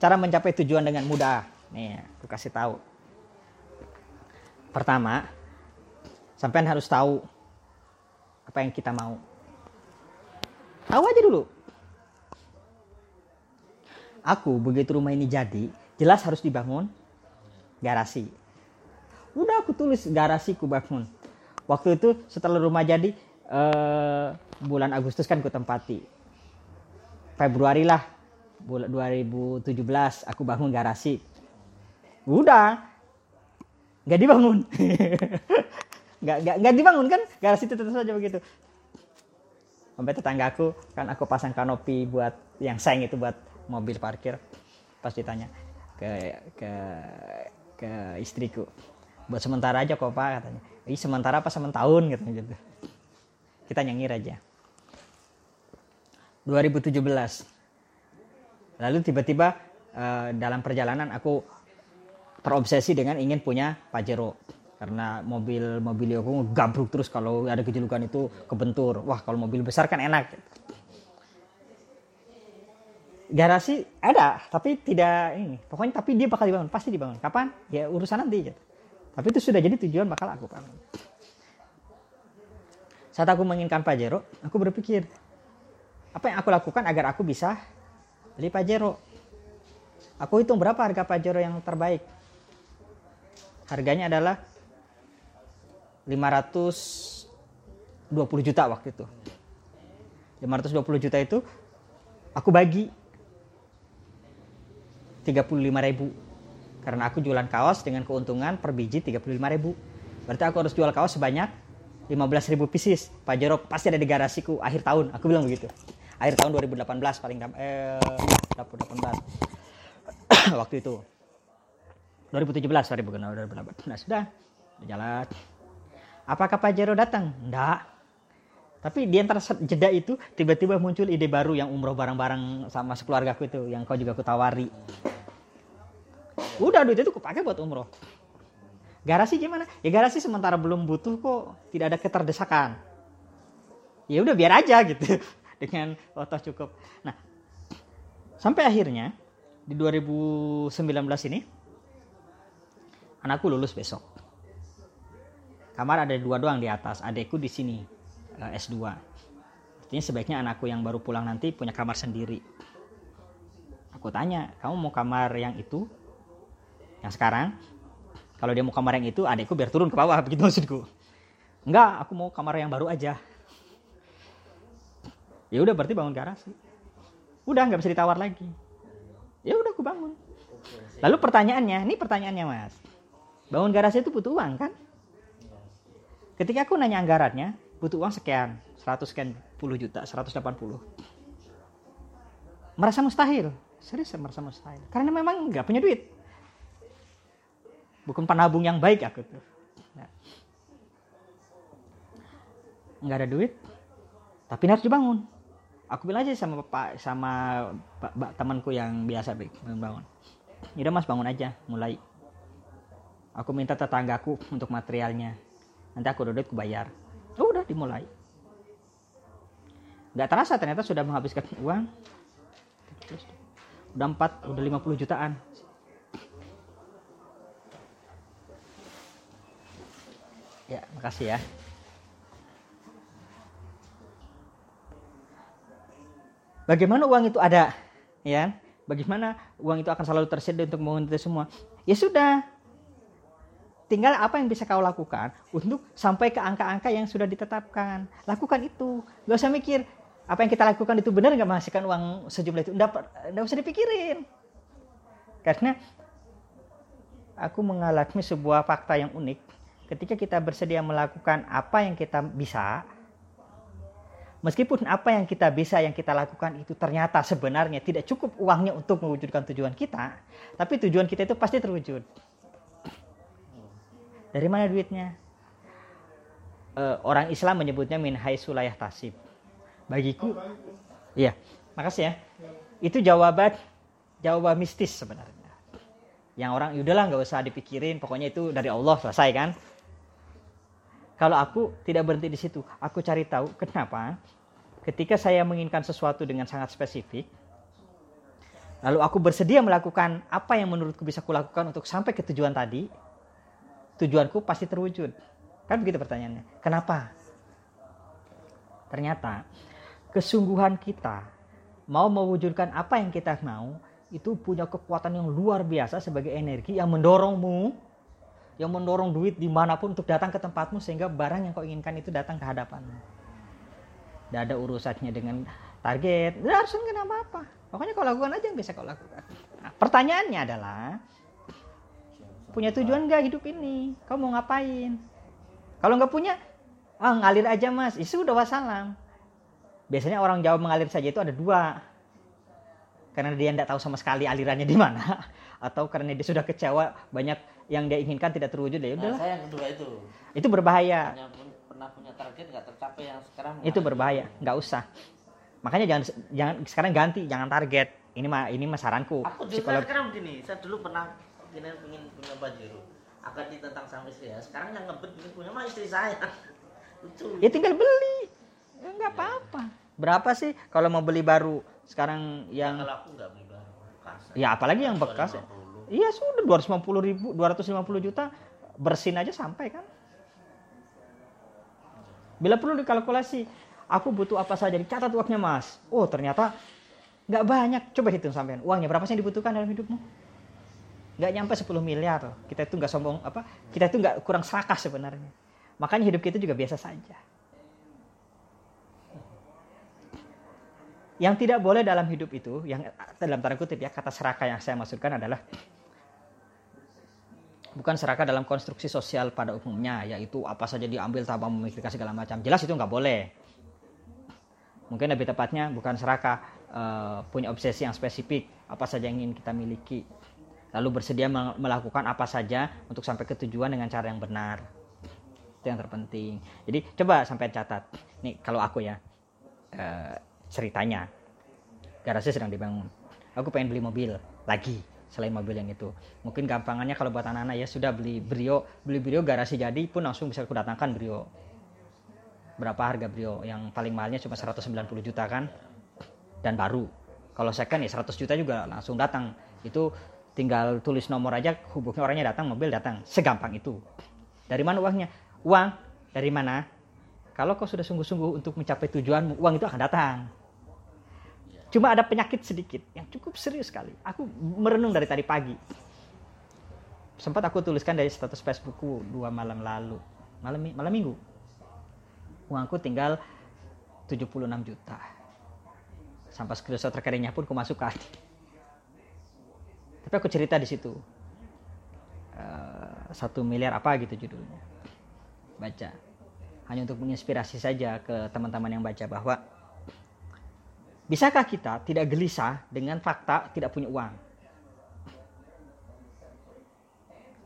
cara mencapai tujuan dengan mudah. Nih, aku kasih tahu. Pertama, sampean harus tahu apa yang kita mau. Tahu aja dulu. Aku begitu rumah ini jadi, jelas harus dibangun garasi. Udah aku tulis garasi ku bangun. Waktu itu setelah rumah jadi eh, bulan Agustus kan ku tempati. Februari lah bulan 2017 aku bangun garasi. Udah nggak dibangun. nggak, nggak, nggak dibangun kan garasi itu tetap saja begitu. Sampai tetanggaku kan aku pasang kanopi buat yang seng itu buat mobil parkir. Pas ditanya ke ke ke istriku buat sementara aja kok pak katanya Ih sementara apa sementahun gitu gitu kita nyengir aja 2017 lalu tiba-tiba uh, dalam perjalanan aku terobsesi dengan ingin punya Pajero karena mobil mobil aku gabruk terus kalau ada kejulukan itu kebentur. Wah kalau mobil besar kan enak. Garasi ada tapi tidak ini. Pokoknya tapi dia bakal dibangun pasti dibangun. Kapan? Ya urusan nanti gitu. tapi itu sudah jadi tujuan bakal aku bangun. Saat aku menginginkan Pajero aku berpikir apa yang aku lakukan agar aku bisa beli Pajero aku hitung berapa harga Pajero yang terbaik? Harganya adalah 520 juta waktu itu. 520 juta itu aku bagi 35 ribu. Karena aku jualan kaos dengan keuntungan per biji 35 ribu. Berarti aku harus jual kaos sebanyak 15 ribu pieces. Pajero pasti ada di garasiku akhir tahun. Aku bilang begitu akhir tahun 2018 paling eh 2018 waktu itu. 2017 sorry bukan 2018 nah sudah. Jalan. Apakah Pajero datang? Enggak tapi di antara jeda itu tiba-tiba muncul ide baru yang umroh bareng-bareng sama sekeluargaku itu yang kau juga aku tawari. Udah duit itu kupakai buat umroh. Garasi gimana? Ya garasi sementara belum butuh kok, tidak ada keterdesakan. Ya udah biar aja gitu dengan otot cukup. Nah, sampai akhirnya di 2019 ini anakku lulus besok. Kamar ada dua doang di atas, adekku di sini uh, S2 artinya sebaiknya anakku yang baru pulang nanti punya kamar sendiri. Aku tanya kamu mau kamar yang itu? Yang sekarang? Kalau dia mau kamar yang itu adikku biar turun ke bawah begitu maksudku. Enggak aku mau kamar yang baru aja ya udah berarti bangun garasi udah nggak bisa ditawar lagi. Ya udah aku bangun. Lalu pertanyaannya ini pertanyaannya mas. Bangun garasi itu butuh uang kan? Ketika aku nanya anggarannya butuh uang sekian 100 sekian puluh juta 180 merasa mustahil. Serius merasa mustahil. Karena memang nggak punya duit. Bukan penabung yang baik aku tuh. Ya. nggak ada duit tapi harus dibangun aku bilang aja sama bapak sama bapak temanku yang biasa bangun. Udah mas bangun aja mulai. Aku minta tetanggaku untuk materialnya. Nanti aku duit aku bayar. Oh, udah dimulai. Nggak terasa ternyata sudah menghabiskan uang. Udah empat udah 50 jutaan. Ya makasih ya bagaimana uang itu ada ya bagaimana uang itu akan selalu tersedia untuk itu semua ya sudah Tinggal apa yang bisa kau lakukan untuk sampai ke angka-angka yang sudah ditetapkan. Lakukan itu. Gak usah mikir apa yang kita lakukan itu benar nggak menghasilkan uang sejumlah itu. Nggak usah dipikirin. Karena aku mengalami sebuah fakta yang unik. Ketika kita bersedia melakukan apa yang kita bisa, meskipun apa yang kita bisa yang kita lakukan itu ternyata sebenarnya tidak cukup uangnya untuk mewujudkan tujuan kita, tapi tujuan kita itu pasti terwujud. Dari mana duitnya? Uh, orang Islam menyebutnya min sulayah tasib. Bagiku, iya, makasih ya. Itu jawaban jawaban mistis sebenarnya. Yang orang yaudahlah nggak usah dipikirin, pokoknya itu dari Allah selesai kan. Kalau aku tidak berhenti di situ, aku cari tahu kenapa ketika saya menginginkan sesuatu dengan sangat spesifik, Lalu aku bersedia melakukan apa yang menurutku bisa kulakukan untuk sampai ke tujuan tadi. Tujuanku pasti terwujud. Kan begitu pertanyaannya. Kenapa? Ternyata kesungguhan kita mau mewujudkan apa yang kita mau itu punya kekuatan yang luar biasa sebagai energi yang mendorongmu yang mendorong duit di mana pun untuk datang ke tempatmu sehingga barang yang kau inginkan itu datang ke hadapanmu. Tidak ada urusannya dengan target, tidak harus nggak apa-apa. Pokoknya kau lakukan aja yang bisa kau lakukan. Nah, pertanyaannya adalah, punya tujuan nggak hidup ini? Kau mau ngapain? Kalau nggak punya, ah ngalir aja mas, itu udah wassalam. Biasanya orang Jawa mengalir saja itu ada dua. Karena dia tidak tahu sama sekali alirannya di mana, atau karena dia sudah kecewa banyak yang dia inginkan tidak terwujud ya Nah, saya yang kedua itu. Itu berbahaya. Punya, pernah punya target nggak tercapai yang sekarang. Itu berbahaya, nggak usah. Makanya jangan jangan sekarang ganti jangan target. Ini mah ini mah saranku. Aku juga sekarang begini saya dulu pernah ingin ingin punya baju akan ditentang sama istri ya. Sekarang yang ngebet ingin punya mah istri saya. Lucu. Ya tinggal beli. Ya nggak apa-apa. Berapa sih kalau mau beli baru sekarang yang ya, kalau aku nggak beli baru bekas ya apalagi yang bekas ya. iya sudah 250 ribu 250 juta bersin aja sampai kan? Bila perlu dikalkulasi aku butuh apa saja dicatat uangnya mas. Oh ternyata nggak banyak. Coba hitung sampean uangnya berapa sih yang dibutuhkan dalam hidupmu? Nggak nyampe 10 miliar kita itu nggak sombong apa kita itu nggak kurang serakah sebenarnya. Makanya hidup kita juga biasa saja yang tidak boleh dalam hidup itu yang dalam tanda kutip ya kata serakah yang saya maksudkan adalah bukan serakah dalam konstruksi sosial pada umumnya yaitu apa saja diambil tanpa memikirkan segala macam. Jelas itu nggak boleh. Mungkin lebih tepatnya bukan serakah uh, punya obsesi yang spesifik apa saja yang ingin kita miliki. Lalu bersedia melakukan apa saja untuk sampai ke tujuan dengan cara yang benar. Itu yang terpenting. Jadi coba sampai catat. Nih kalau aku ya uh, ceritanya. Garasi sedang dibangun. Aku pengen beli mobil lagi selain mobil yang itu. Mungkin gampangannya kalau buat anak-anak ya sudah beli brio. Beli brio garasi jadi pun langsung bisa aku datangkan brio. Berapa harga Brio? Yang paling mahalnya cuma 190 juta kan? Dan baru. Kalau second ya 100 juta juga langsung datang. Itu tinggal tulis nomor aja hubungnya orangnya datang mobil datang. Segampang itu. Dari mana uangnya? Uang. Dari mana? Kalau kau sudah sungguh-sungguh untuk mencapai tujuanmu uang itu akan datang cuma ada penyakit sedikit yang cukup serius sekali. Aku merenung dari tadi pagi. Sempat aku tuliskan dari status Facebookku dua malam lalu. Malam malam minggu. Uangku tinggal 76 juta. Sampai screenshot rekeningnya pun kumasukkan. Tapi aku cerita di situ. Eh, satu miliar apa gitu judulnya. Baca. Hanya untuk menginspirasi saja ke teman-teman yang baca bahwa bisakah kita tidak gelisah dengan fakta tidak punya uang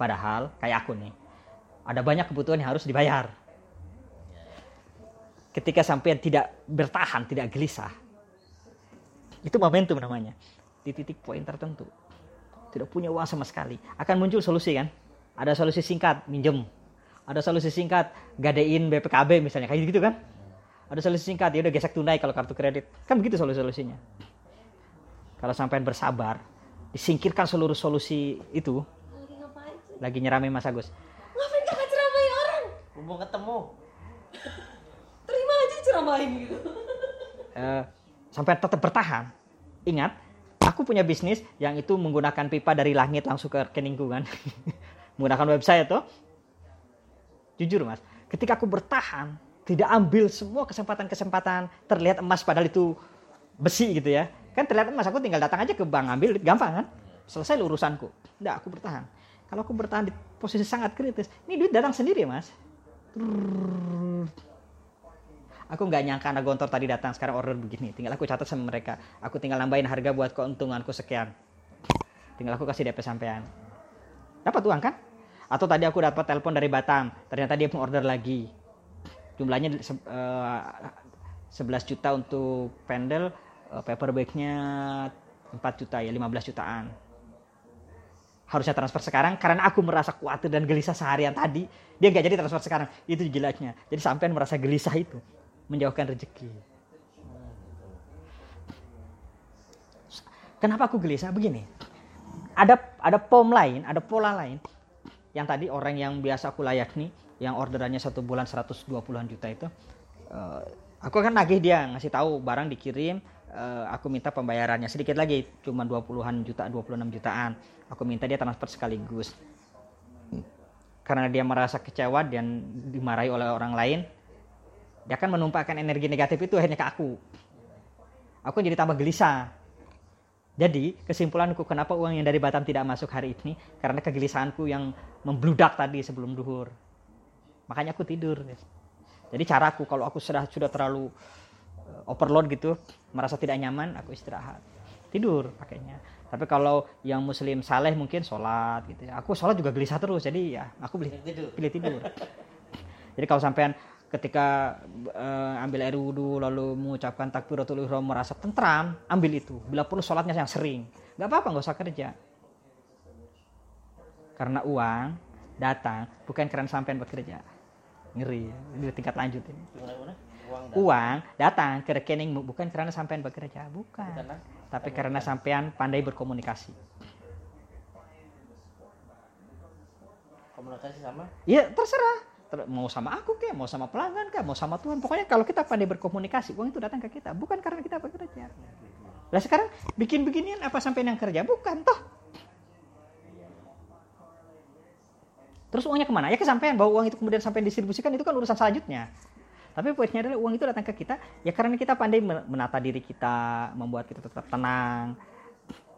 padahal kayak aku nih ada banyak kebutuhan yang harus dibayar ketika sampai tidak bertahan, tidak gelisah. Itu momentum namanya. Di titik poin tertentu. Tidak punya uang sama sekali. Akan muncul solusi kan? Ada solusi singkat, minjem. Ada solusi singkat, gadein BPKB misalnya. Kayak gitu kan? Ada solusi singkat, ya udah gesek tunai kalau kartu kredit. Kan begitu solusi-solusinya. Kalau sampai bersabar, disingkirkan seluruh solusi itu. Lagi nyerami Mas Agus. Ngapain kakak ceramai orang? Mau ketemu ceramahin gitu uh, sampai tetap bertahan ingat aku punya bisnis yang itu menggunakan pipa dari langit langsung ke rekeningku kan menggunakan website tuh jujur mas ketika aku bertahan tidak ambil semua kesempatan-kesempatan terlihat emas padahal itu besi gitu ya. Kan terlihat emas aku tinggal datang aja ke bank ambil gampang kan? Selesai urusanku. Enggak aku bertahan. Kalau aku bertahan di posisi sangat kritis ini duit datang sendiri mas? Aku nggak nyangka anak gontor tadi datang sekarang order begini. Tinggal aku catat sama mereka. Aku tinggal nambahin harga buat keuntunganku sekian. Tinggal aku kasih DP sampean. Dapat uang kan? Atau tadi aku dapat telepon dari Batam ternyata dia mau order lagi jumlahnya uh, eh, 11 juta untuk pendel uh, paper bagnya 4 juta ya 15 jutaan harusnya transfer sekarang karena aku merasa khawatir dan gelisah seharian tadi dia nggak jadi transfer sekarang itu gilanya jadi sampean merasa gelisah itu menjauhkan rezeki. Kenapa aku gelisah? Begini. Ada ada pom lain, ada pola lain. Yang tadi orang yang biasa aku layakni, yang orderannya satu bulan 120-an juta itu, eh, aku akan nagih dia ngasih tahu barang dikirim, eh, aku minta pembayarannya sedikit lagi, cuma 20-an juta, 26 jutaan. Aku minta dia transfer sekaligus. Karena dia merasa kecewa dan dimarahi oleh orang lain, dia akan menumpahkan energi negatif itu akhirnya ke aku. Aku jadi tambah gelisah. Jadi kesimpulanku kenapa uang yang dari Batam tidak masuk hari ini karena kegelisahanku yang membludak tadi sebelum duhur. Makanya aku tidur. Jadi caraku kalau aku sudah sudah terlalu eh, overload gitu, merasa tidak nyaman, aku istirahat. Tidur pakainya. Tapi kalau yang muslim saleh mungkin sholat gitu ya. Aku sholat juga gelisah terus. Jadi ya aku beli Tidur. pilih tidur. Jadi kalau sampean ketika eh, ambil air wudhu lalu mengucapkan takbiratul ihram merasa tentram, ambil itu. Bila perlu sholatnya yang sering. nggak apa-apa, nggak usah kerja. Karena uang datang bukan karena sampean bekerja. Ngeri, ya. ini tingkat lanjut ini. Uang Uang datang ke rekeningmu bukan karena sampean bekerja, bukan. karena Tapi karena sampean pandai berkomunikasi. komunikasi sama Ya terserah. Ter- mau sama aku kek, mau sama pelanggan kek, mau sama Tuhan. Pokoknya kalau kita pandai berkomunikasi, uang itu datang ke kita. Bukan karena kita bekerja. Lah sekarang bikin beginian apa sampai yang kerja? Bukan toh. Terus uangnya ke mana? Ya kesampaian bahwa uang itu kemudian sampai distribusikan itu kan urusan selanjutnya. Tapi poinnya adalah uang itu datang ke kita ya karena kita pandai men- menata diri kita, membuat kita tetap tenang,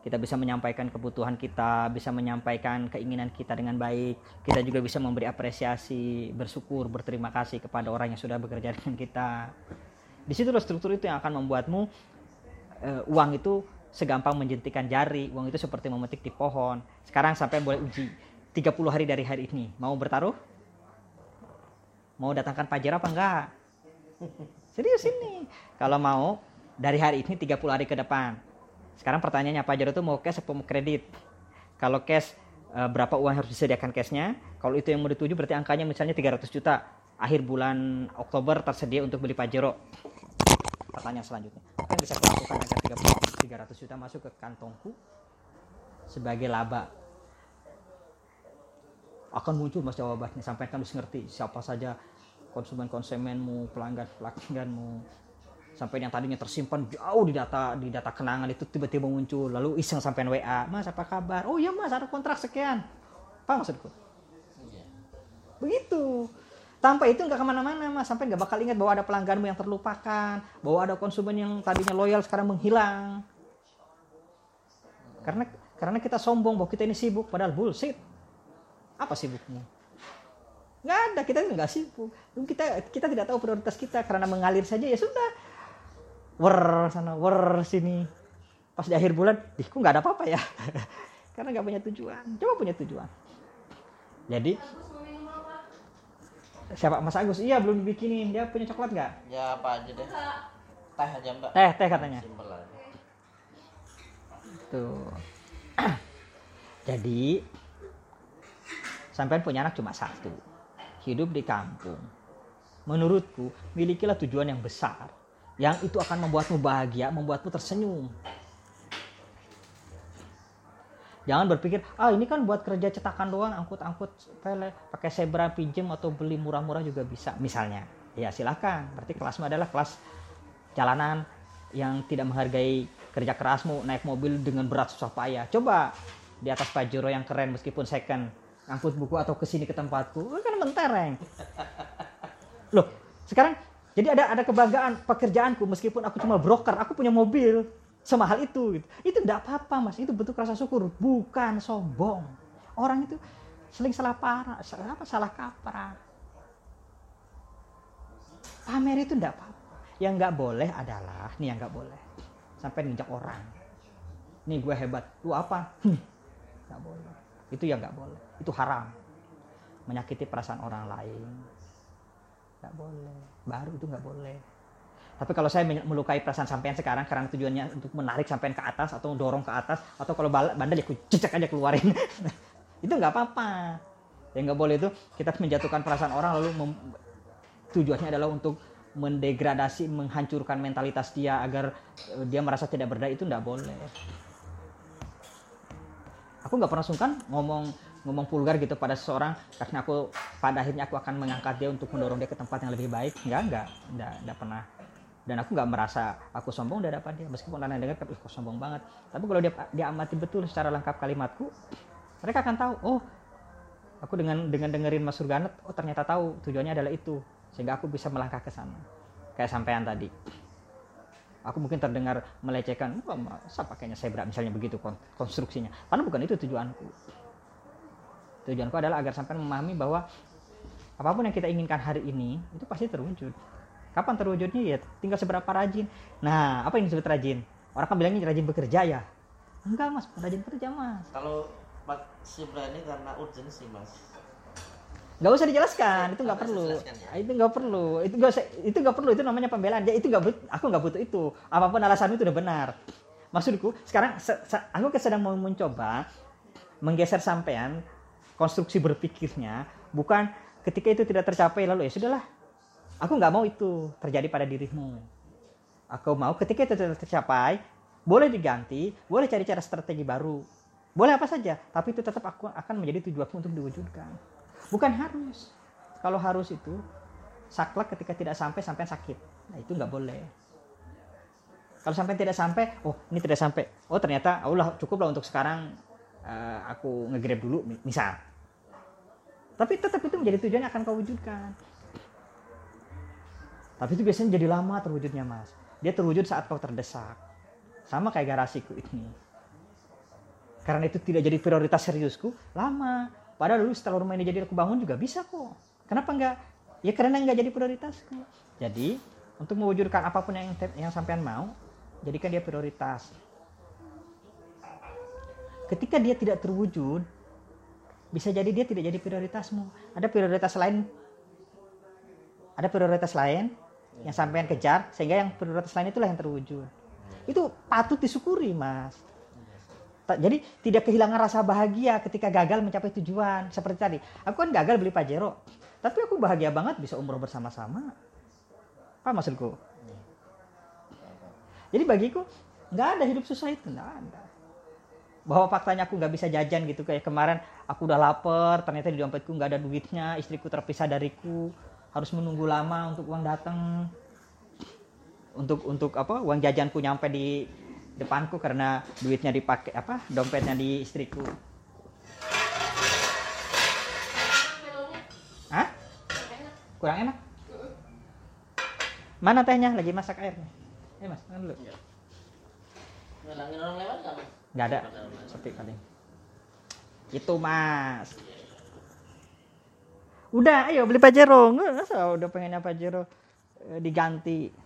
kita bisa menyampaikan kebutuhan kita, bisa menyampaikan keinginan kita dengan baik. Kita juga bisa memberi apresiasi, bersyukur, berterima kasih kepada orang yang sudah bekerja dengan kita. Di situ struktur itu yang akan membuatmu eh, uang itu segampang menjentikan jari, uang itu seperti memetik di pohon. Sekarang sampai boleh uji 30 hari dari hari ini. Mau bertaruh? Mau datangkan pajero apa enggak? Serius ini. Kalau mau dari hari ini 30 hari ke depan. Sekarang pertanyaannya Pajero itu mau cash atau mau kredit? Kalau cash eh, berapa uang harus disediakan cashnya? Kalau itu yang mau dituju berarti angkanya misalnya 300 juta. Akhir bulan Oktober tersedia untuk beli Pajero. Pertanyaan selanjutnya, apa yang bisa kulakukan agar 30 300 juta masuk ke kantongku sebagai laba? Akan muncul mas jawabannya, sampai kan harus ngerti siapa saja konsumen-konsumenmu, pelanggan-pelangganmu, sampai yang tadinya tersimpan jauh di data di data kenangan itu tiba-tiba muncul. Lalu iseng sampai WA mas apa kabar? Oh iya mas ada kontrak sekian. Apa maksudku? Begitu. Tanpa itu nggak ke mana-mana mas. Sampai nggak bakal ingat bahwa ada pelangganmu yang terlupakan bahwa ada konsumen yang tadinya loyal sekarang menghilang. Karena karena kita sombong bahwa kita ini sibuk padahal bullshit apa sibukmu nggak ada kita nggak sibuk. Kita kita tidak tahu prioritas kita karena mengalir saja ya sudah. Wer sana wer sini. Pas di akhir bulan ih kok nggak ada apa-apa ya? Karena nggak punya tujuan. Coba punya tujuan. Jadi siapa? Mas Agus. Iya belum dibikinin. Dia punya coklat nggak? Ya apa aja deh. Teh aja mbak. Teh teh katanya. Simpel aja. Tuh. Jadi sampean punya anak cuma satu. Hidup di kampung. Menurutku milikilah tujuan yang besar. Yang itu akan membuatmu bahagia membuatmu tersenyum. Jangan berpikir ah ini kan buat kerja cetakan doang angkut-angkut pele pakai zebra pinjem atau beli murah-murah juga bisa. Misalnya. Ya silahkan berarti kelasmu adalah kelas jalanan yang tidak menghargai kerja kerasmu naik mobil dengan berat susah payah. Coba di atas pajero yang keren meskipun second angkut buku atau ke sini ke tempatku. Kan mentereng loh sekarang jadi ada ada kebanggaan pekerjaanku meskipun aku cuma broker aku punya mobil. Semahal itu gitu. itu tidak apa-apa mas. Itu bentuk rasa syukur. Bukan sombong. Orang itu seling salah parah salah apa salah kaprah. Pamer itu tidak apa-apa. Yang nggak boleh adalah nih yang nggak boleh. Sampai nginjak orang. Nih gue hebat. Lu apa? Nggak boleh. Itu yang nggak boleh itu haram. Menyakiti perasaan orang lain. Nggak boleh. Baru itu nggak boleh. Tapi kalau saya melukai perasaan sampean sekarang karena tujuannya untuk menarik sampean ke atas atau dorong ke atas atau kalau bandel ya cecek aja keluarin. Itu nggak apa-apa. Yang nggak boleh itu kita menjatuhkan perasaan orang lalu tujuannya adalah untuk mendegradasi menghancurkan mentalitas dia agar eh, dia merasa tidak berdaya itu nggak boleh. Aku nggak pernah sungkan ngomong ngomong vulgar gitu pada seseorang karena aku pada akhirnya aku akan mengangkat dia untuk mendorong dia ke tempat yang lebih baik. Nggak nggak nggak, nggak pernah. Dan aku nggak merasa aku sombong dari apa dia. Meskipun orang dengar ih kok sombong banget. Tapi kalau dia dia amati betul secara lengkap kalimatku mereka akan tahu oh aku dengan dengan dengerin Mas Surganet oh ternyata tahu tujuannya adalah itu. Sehingga aku bisa melangkah ke sana. Kayak sampean tadi. Aku mungkin terdengar melecehkan masa pakainya saya berat misalnya begitu kon- konstruksinya. Karena bukan itu tujuanku tujuanku adalah agar sampai memahami bahwa apa pun yang kita inginkan hari ini itu pasti terwujud. Kapan terwujudnya? Ya tinggal seberapa rajin. Nah apa yang disebut rajin? Orang kan bilangnya rajin bekerja ya? Enggak mas. Rajin kerja mas. Kalau Pak Sibra ini karena urgensi mas. nggak usah dijelaskan. Itu nggak perlu. ya? itu nggak perlu. Itu nggak usah- itu nggak perlu. Itu namanya pembelaan. Ya itu nggak aku nggak butuh itu. Apa pun alasanmu itu udah benar. Maksudku sekarang se- se- aku sedang mau mencoba menggeser sampean konstruksi berpikirnya bukan ketika itu tidak tercapai lalu ya sudahlah aku nggak mau itu terjadi pada dirimu. Aku mau ketika itu tidak tercapai boleh diganti boleh cari cara strategi baru. Boleh apa saja tapi itu tetap aku akan menjadi tujuanku untuk diwujudkan. Bukan harus. Kalau harus itu saklek ketika tidak sampai sampai sakit. Nah itu nggak boleh. Kalau sampai tidak sampai oh ini tidak sampai. Oh ternyata Allah cukup lah untuk sekarang eh, aku ngegrab dulu mi- misal. Tapi tetap itu menjadi tujuan yang akan kau wujudkan. Tapi itu biasanya jadi lama terwujudnya mas. Dia terwujud saat kau terdesak. Sama kayak garasiku ini. Karena itu tidak jadi prioritas seriusku lama. Padahal dulu setelah rumah ini jadi aku bangun juga bisa kok. Kenapa enggak? Ya karena enggak jadi prioritasku. Jadi untuk mewujudkan apa pun yang yang sampean mau jadikan dia prioritas ketika dia tidak terwujud bisa jadi dia tidak jadi prioritasmu. Ada prioritas lain? Ada prioritas lain yang sampean kejar sehingga yang prioritas lain itulah yang terwujud. Itu patut disyukuri mas. Jadi tidak kehilangan rasa bahagia ketika gagal mencapai tujuan. Seperti tadi aku kan gagal beli pajero tapi aku bahagia banget bisa umroh bersama-sama. Apa maksudku? Jadi bagiku nggak ada hidup susah itu nggak ada bahwa faktanya aku nggak bisa jajan gitu. Kayak kemarin aku udah lapar ternyata di dompetku nggak ada duitnya istriku terpisah dariku. Harus menunggu lama untuk uang datang. Untuk untuk apa uang jajanku nyampe di depanku karena duitnya dipakai apa dompetnya di istriku. Hah? kurang enak? Mana tehnya? Lagi masak airnya. Eh mas makan dulu? Ngelangin orang lewat nggak? Nggak ada. Sepi paling. Itu mas. Udah ayo beli pajero. Nggak udah pengennya pajero eh, diganti